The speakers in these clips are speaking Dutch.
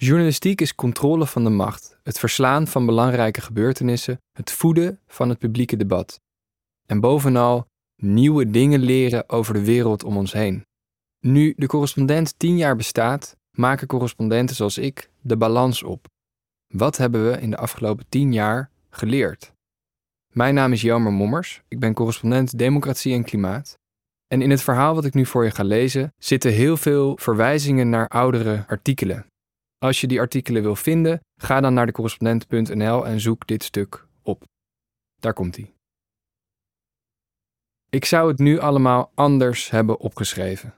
Journalistiek is controle van de macht, het verslaan van belangrijke gebeurtenissen, het voeden van het publieke debat. En bovenal nieuwe dingen leren over de wereld om ons heen. Nu de correspondent tien jaar bestaat, maken correspondenten zoals ik de balans op. Wat hebben we in de afgelopen tien jaar geleerd? Mijn naam is Jelmer Mommers, ik ben correspondent Democratie en Klimaat. En in het verhaal wat ik nu voor je ga lezen zitten heel veel verwijzingen naar oudere artikelen. Als je die artikelen wil vinden, ga dan naar decorrespondent.nl en zoek dit stuk op. Daar komt hij. Ik zou het nu allemaal anders hebben opgeschreven.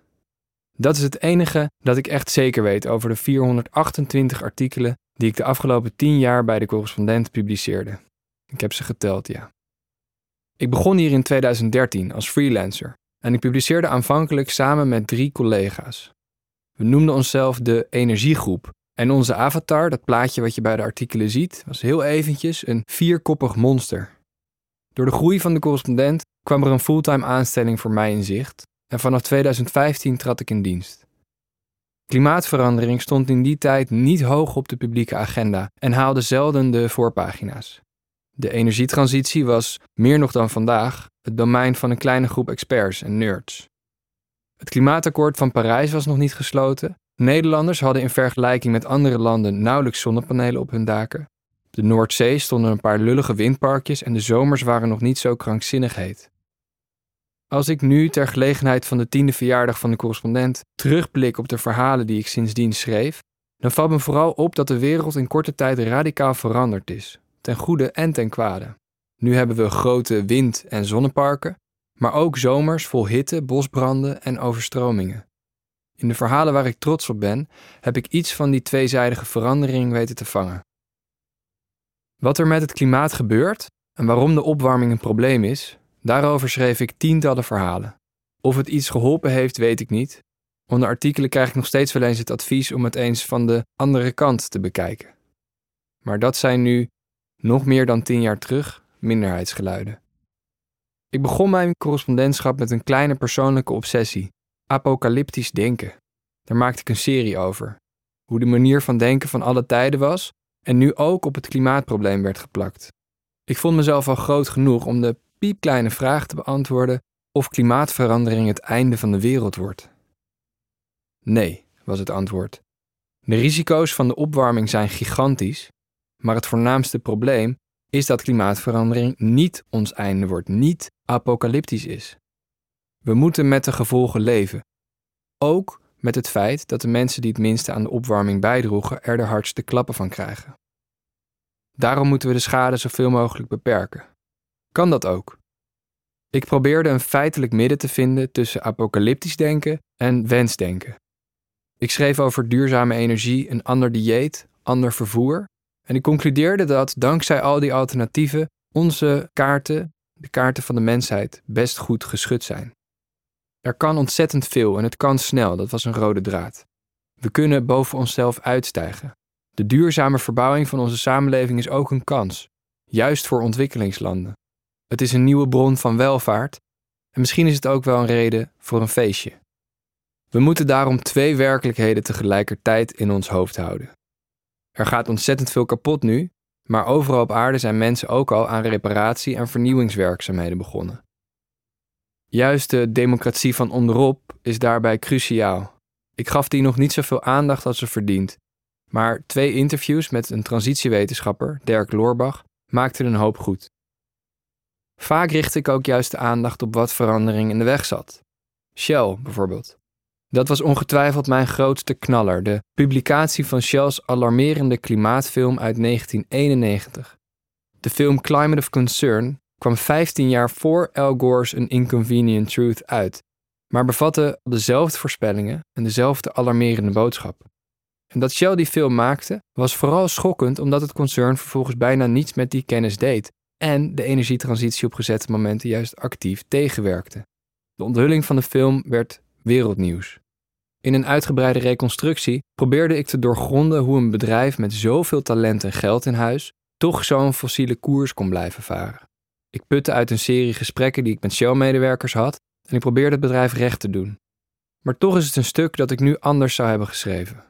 Dat is het enige dat ik echt zeker weet over de 428 artikelen die ik de afgelopen 10 jaar bij de correspondent publiceerde. Ik heb ze geteld, ja. Ik begon hier in 2013 als freelancer en ik publiceerde aanvankelijk samen met drie collega's. We noemden onszelf de Energiegroep en onze avatar, dat plaatje wat je bij de artikelen ziet, was heel eventjes een vierkoppig monster. Door de groei van de correspondent kwam er een fulltime aanstelling voor mij in zicht en vanaf 2015 trad ik in dienst. Klimaatverandering stond in die tijd niet hoog op de publieke agenda en haalde zelden de voorpagina's. De energietransitie was, meer nog dan vandaag, het domein van een kleine groep experts en nerds. Het klimaatakkoord van Parijs was nog niet gesloten. Nederlanders hadden in vergelijking met andere landen nauwelijks zonnepanelen op hun daken. De Noordzee stonden een paar lullige windparkjes en de zomers waren nog niet zo krankzinnig heet. Als ik nu, ter gelegenheid van de tiende verjaardag van de correspondent, terugblik op de verhalen die ik sindsdien schreef, dan valt me vooral op dat de wereld in korte tijd radicaal veranderd is, ten goede en ten kwade. Nu hebben we grote wind- en zonneparken, maar ook zomers vol hitte, bosbranden en overstromingen. In de verhalen waar ik trots op ben, heb ik iets van die tweezijdige verandering weten te vangen. Wat er met het klimaat gebeurt en waarom de opwarming een probleem is, Daarover schreef ik tientallen verhalen. Of het iets geholpen heeft, weet ik niet. Onder artikelen krijg ik nog steeds wel eens het advies om het eens van de andere kant te bekijken. Maar dat zijn nu, nog meer dan tien jaar terug, minderheidsgeluiden. Ik begon mijn correspondentschap met een kleine persoonlijke obsessie: apocalyptisch denken. Daar maakte ik een serie over. Hoe de manier van denken van alle tijden was en nu ook op het klimaatprobleem werd geplakt. Ik vond mezelf al groot genoeg om de piepkleine vraag te beantwoorden of klimaatverandering het einde van de wereld wordt. Nee, was het antwoord. De risico's van de opwarming zijn gigantisch, maar het voornaamste probleem is dat klimaatverandering niet ons einde wordt, niet apocalyptisch is. We moeten met de gevolgen leven. Ook met het feit dat de mensen die het minste aan de opwarming bijdroegen er de hardste klappen van krijgen. Daarom moeten we de schade zoveel mogelijk beperken kan dat ook. Ik probeerde een feitelijk midden te vinden tussen apocalyptisch denken en wensdenken. Ik schreef over duurzame energie, een ander dieet, ander vervoer. En ik concludeerde dat dankzij al die alternatieven onze kaarten, de kaarten van de mensheid, best goed geschud zijn. Er kan ontzettend veel en het kan snel, dat was een rode draad. We kunnen boven onszelf uitstijgen. De duurzame verbouwing van onze samenleving is ook een kans, juist voor ontwikkelingslanden. Het is een nieuwe bron van welvaart en misschien is het ook wel een reden voor een feestje. We moeten daarom twee werkelijkheden tegelijkertijd in ons hoofd houden. Er gaat ontzettend veel kapot nu, maar overal op aarde zijn mensen ook al aan reparatie- en vernieuwingswerkzaamheden begonnen. Juist de democratie van onderop is daarbij cruciaal. Ik gaf die nog niet zoveel aandacht als ze verdient, maar twee interviews met een transitiewetenschapper, Dirk Loorbach, maakten een hoop goed. Vaak richt ik ook juist de aandacht op wat verandering in de weg zat. Shell bijvoorbeeld. Dat was ongetwijfeld mijn grootste knaller, de publicatie van Shell's alarmerende klimaatfilm uit 1991. De film Climate of Concern kwam 15 jaar voor Al Gore's An Inconvenient Truth uit, maar bevatte dezelfde voorspellingen en dezelfde alarmerende boodschap. En dat Shell die film maakte, was vooral schokkend omdat het concern vervolgens bijna niets met die kennis deed en de energietransitie op gezette momenten juist actief tegenwerkte. De onthulling van de film werd wereldnieuws. In een uitgebreide reconstructie probeerde ik te doorgronden hoe een bedrijf met zoveel talent en geld in huis toch zo'n fossiele koers kon blijven varen. Ik putte uit een serie gesprekken die ik met Shell-medewerkers had en ik probeerde het bedrijf recht te doen. Maar toch is het een stuk dat ik nu anders zou hebben geschreven.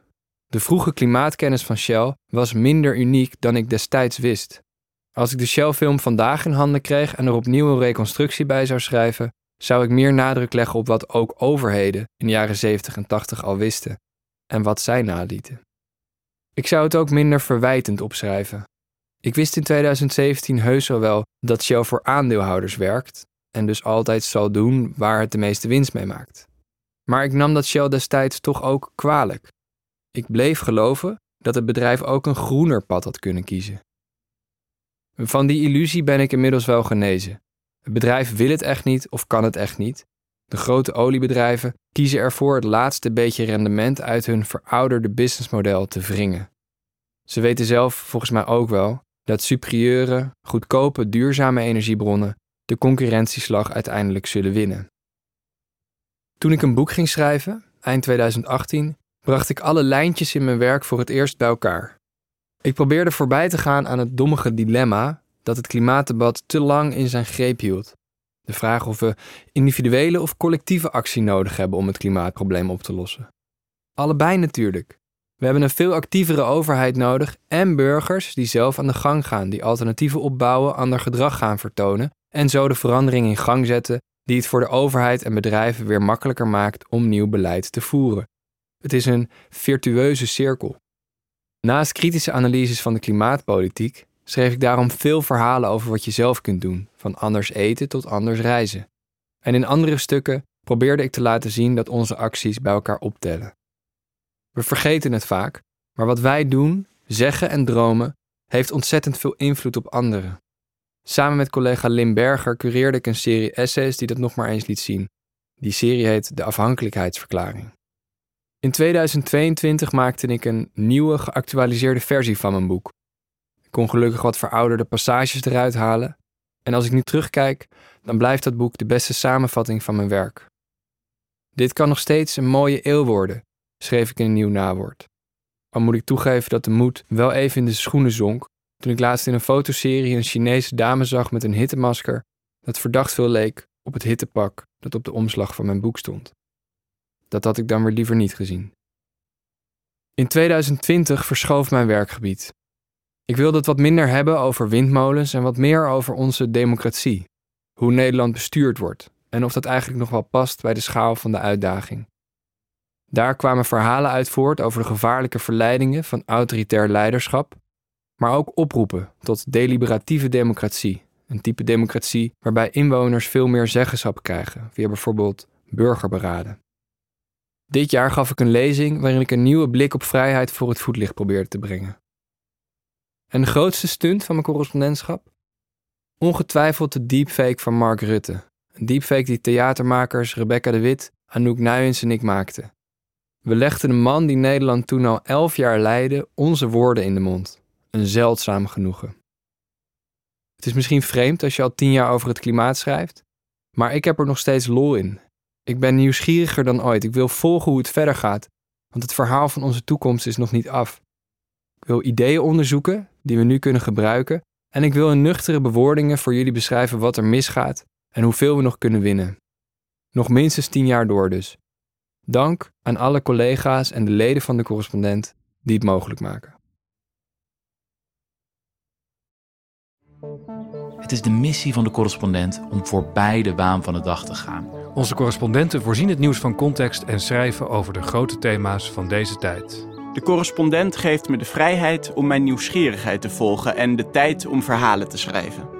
De vroege klimaatkennis van Shell was minder uniek dan ik destijds wist. Als ik de Shell-film vandaag in handen kreeg en er opnieuw een reconstructie bij zou schrijven, zou ik meer nadruk leggen op wat ook overheden in de jaren 70 en 80 al wisten en wat zij nalieten. Ik zou het ook minder verwijtend opschrijven. Ik wist in 2017 heus wel wel dat Shell voor aandeelhouders werkt en dus altijd zal doen waar het de meeste winst mee maakt. Maar ik nam dat Shell destijds toch ook kwalijk. Ik bleef geloven dat het bedrijf ook een groener pad had kunnen kiezen. Van die illusie ben ik inmiddels wel genezen. Het bedrijf wil het echt niet of kan het echt niet. De grote oliebedrijven kiezen ervoor het laatste beetje rendement uit hun verouderde businessmodel te wringen. Ze weten zelf volgens mij ook wel dat superieure, goedkope, duurzame energiebronnen de concurrentieslag uiteindelijk zullen winnen. Toen ik een boek ging schrijven, eind 2018, bracht ik alle lijntjes in mijn werk voor het eerst bij elkaar. Ik probeerde voorbij te gaan aan het dommige dilemma dat het klimaatdebat te lang in zijn greep hield. De vraag of we individuele of collectieve actie nodig hebben om het klimaatprobleem op te lossen. Allebei natuurlijk. We hebben een veel actievere overheid nodig en burgers die zelf aan de gang gaan, die alternatieven opbouwen, ander gedrag gaan vertonen en zo de verandering in gang zetten die het voor de overheid en bedrijven weer makkelijker maakt om nieuw beleid te voeren. Het is een virtueuze cirkel. Naast kritische analyses van de klimaatpolitiek schreef ik daarom veel verhalen over wat je zelf kunt doen, van anders eten tot anders reizen. En in andere stukken probeerde ik te laten zien dat onze acties bij elkaar optellen. We vergeten het vaak, maar wat wij doen, zeggen en dromen heeft ontzettend veel invloed op anderen. Samen met collega Lim Berger cureerde ik een serie essays die dat nog maar eens liet zien. Die serie heet De Afhankelijkheidsverklaring. In 2022 maakte ik een nieuwe, geactualiseerde versie van mijn boek. Ik kon gelukkig wat verouderde passages eruit halen. En als ik nu terugkijk, dan blijft dat boek de beste samenvatting van mijn werk. Dit kan nog steeds een mooie eeuw worden, schreef ik een nieuw nawoord. Al moet ik toegeven dat de moed wel even in de schoenen zonk toen ik laatst in een fotoserie een Chinese dame zag met een hittemasker dat verdacht veel leek op het hittepak dat op de omslag van mijn boek stond. Dat had ik dan weer liever niet gezien. In 2020 verschoof mijn werkgebied. Ik wilde het wat minder hebben over windmolens en wat meer over onze democratie. Hoe Nederland bestuurd wordt en of dat eigenlijk nog wel past bij de schaal van de uitdaging. Daar kwamen verhalen uit voort over de gevaarlijke verleidingen van autoritair leiderschap, maar ook oproepen tot deliberatieve democratie. Een type democratie waarbij inwoners veel meer zeggenschap krijgen, via bijvoorbeeld burgerberaden. Dit jaar gaf ik een lezing waarin ik een nieuwe blik op vrijheid voor het voetlicht probeerde te brengen. En de grootste stunt van mijn correspondentschap? Ongetwijfeld de deepfake van Mark Rutte. Een deepfake die theatermakers Rebecca de Wit, Anouk Nuyens en ik maakten. We legden de man die Nederland toen al elf jaar leidde onze woorden in de mond. Een zeldzaam genoegen. Het is misschien vreemd als je al tien jaar over het klimaat schrijft, maar ik heb er nog steeds lol in. Ik ben nieuwsgieriger dan ooit. Ik wil volgen hoe het verder gaat, want het verhaal van onze toekomst is nog niet af. Ik wil ideeën onderzoeken die we nu kunnen gebruiken en ik wil in nuchtere bewoordingen voor jullie beschrijven wat er misgaat en hoeveel we nog kunnen winnen. Nog minstens tien jaar door dus. Dank aan alle collega's en de leden van de correspondent die het mogelijk maken. Het is de missie van de correspondent om voorbij de waan van de dag te gaan. Onze correspondenten voorzien het nieuws van context en schrijven over de grote thema's van deze tijd. De correspondent geeft me de vrijheid om mijn nieuwsgierigheid te volgen en de tijd om verhalen te schrijven.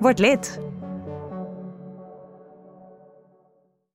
Word lid.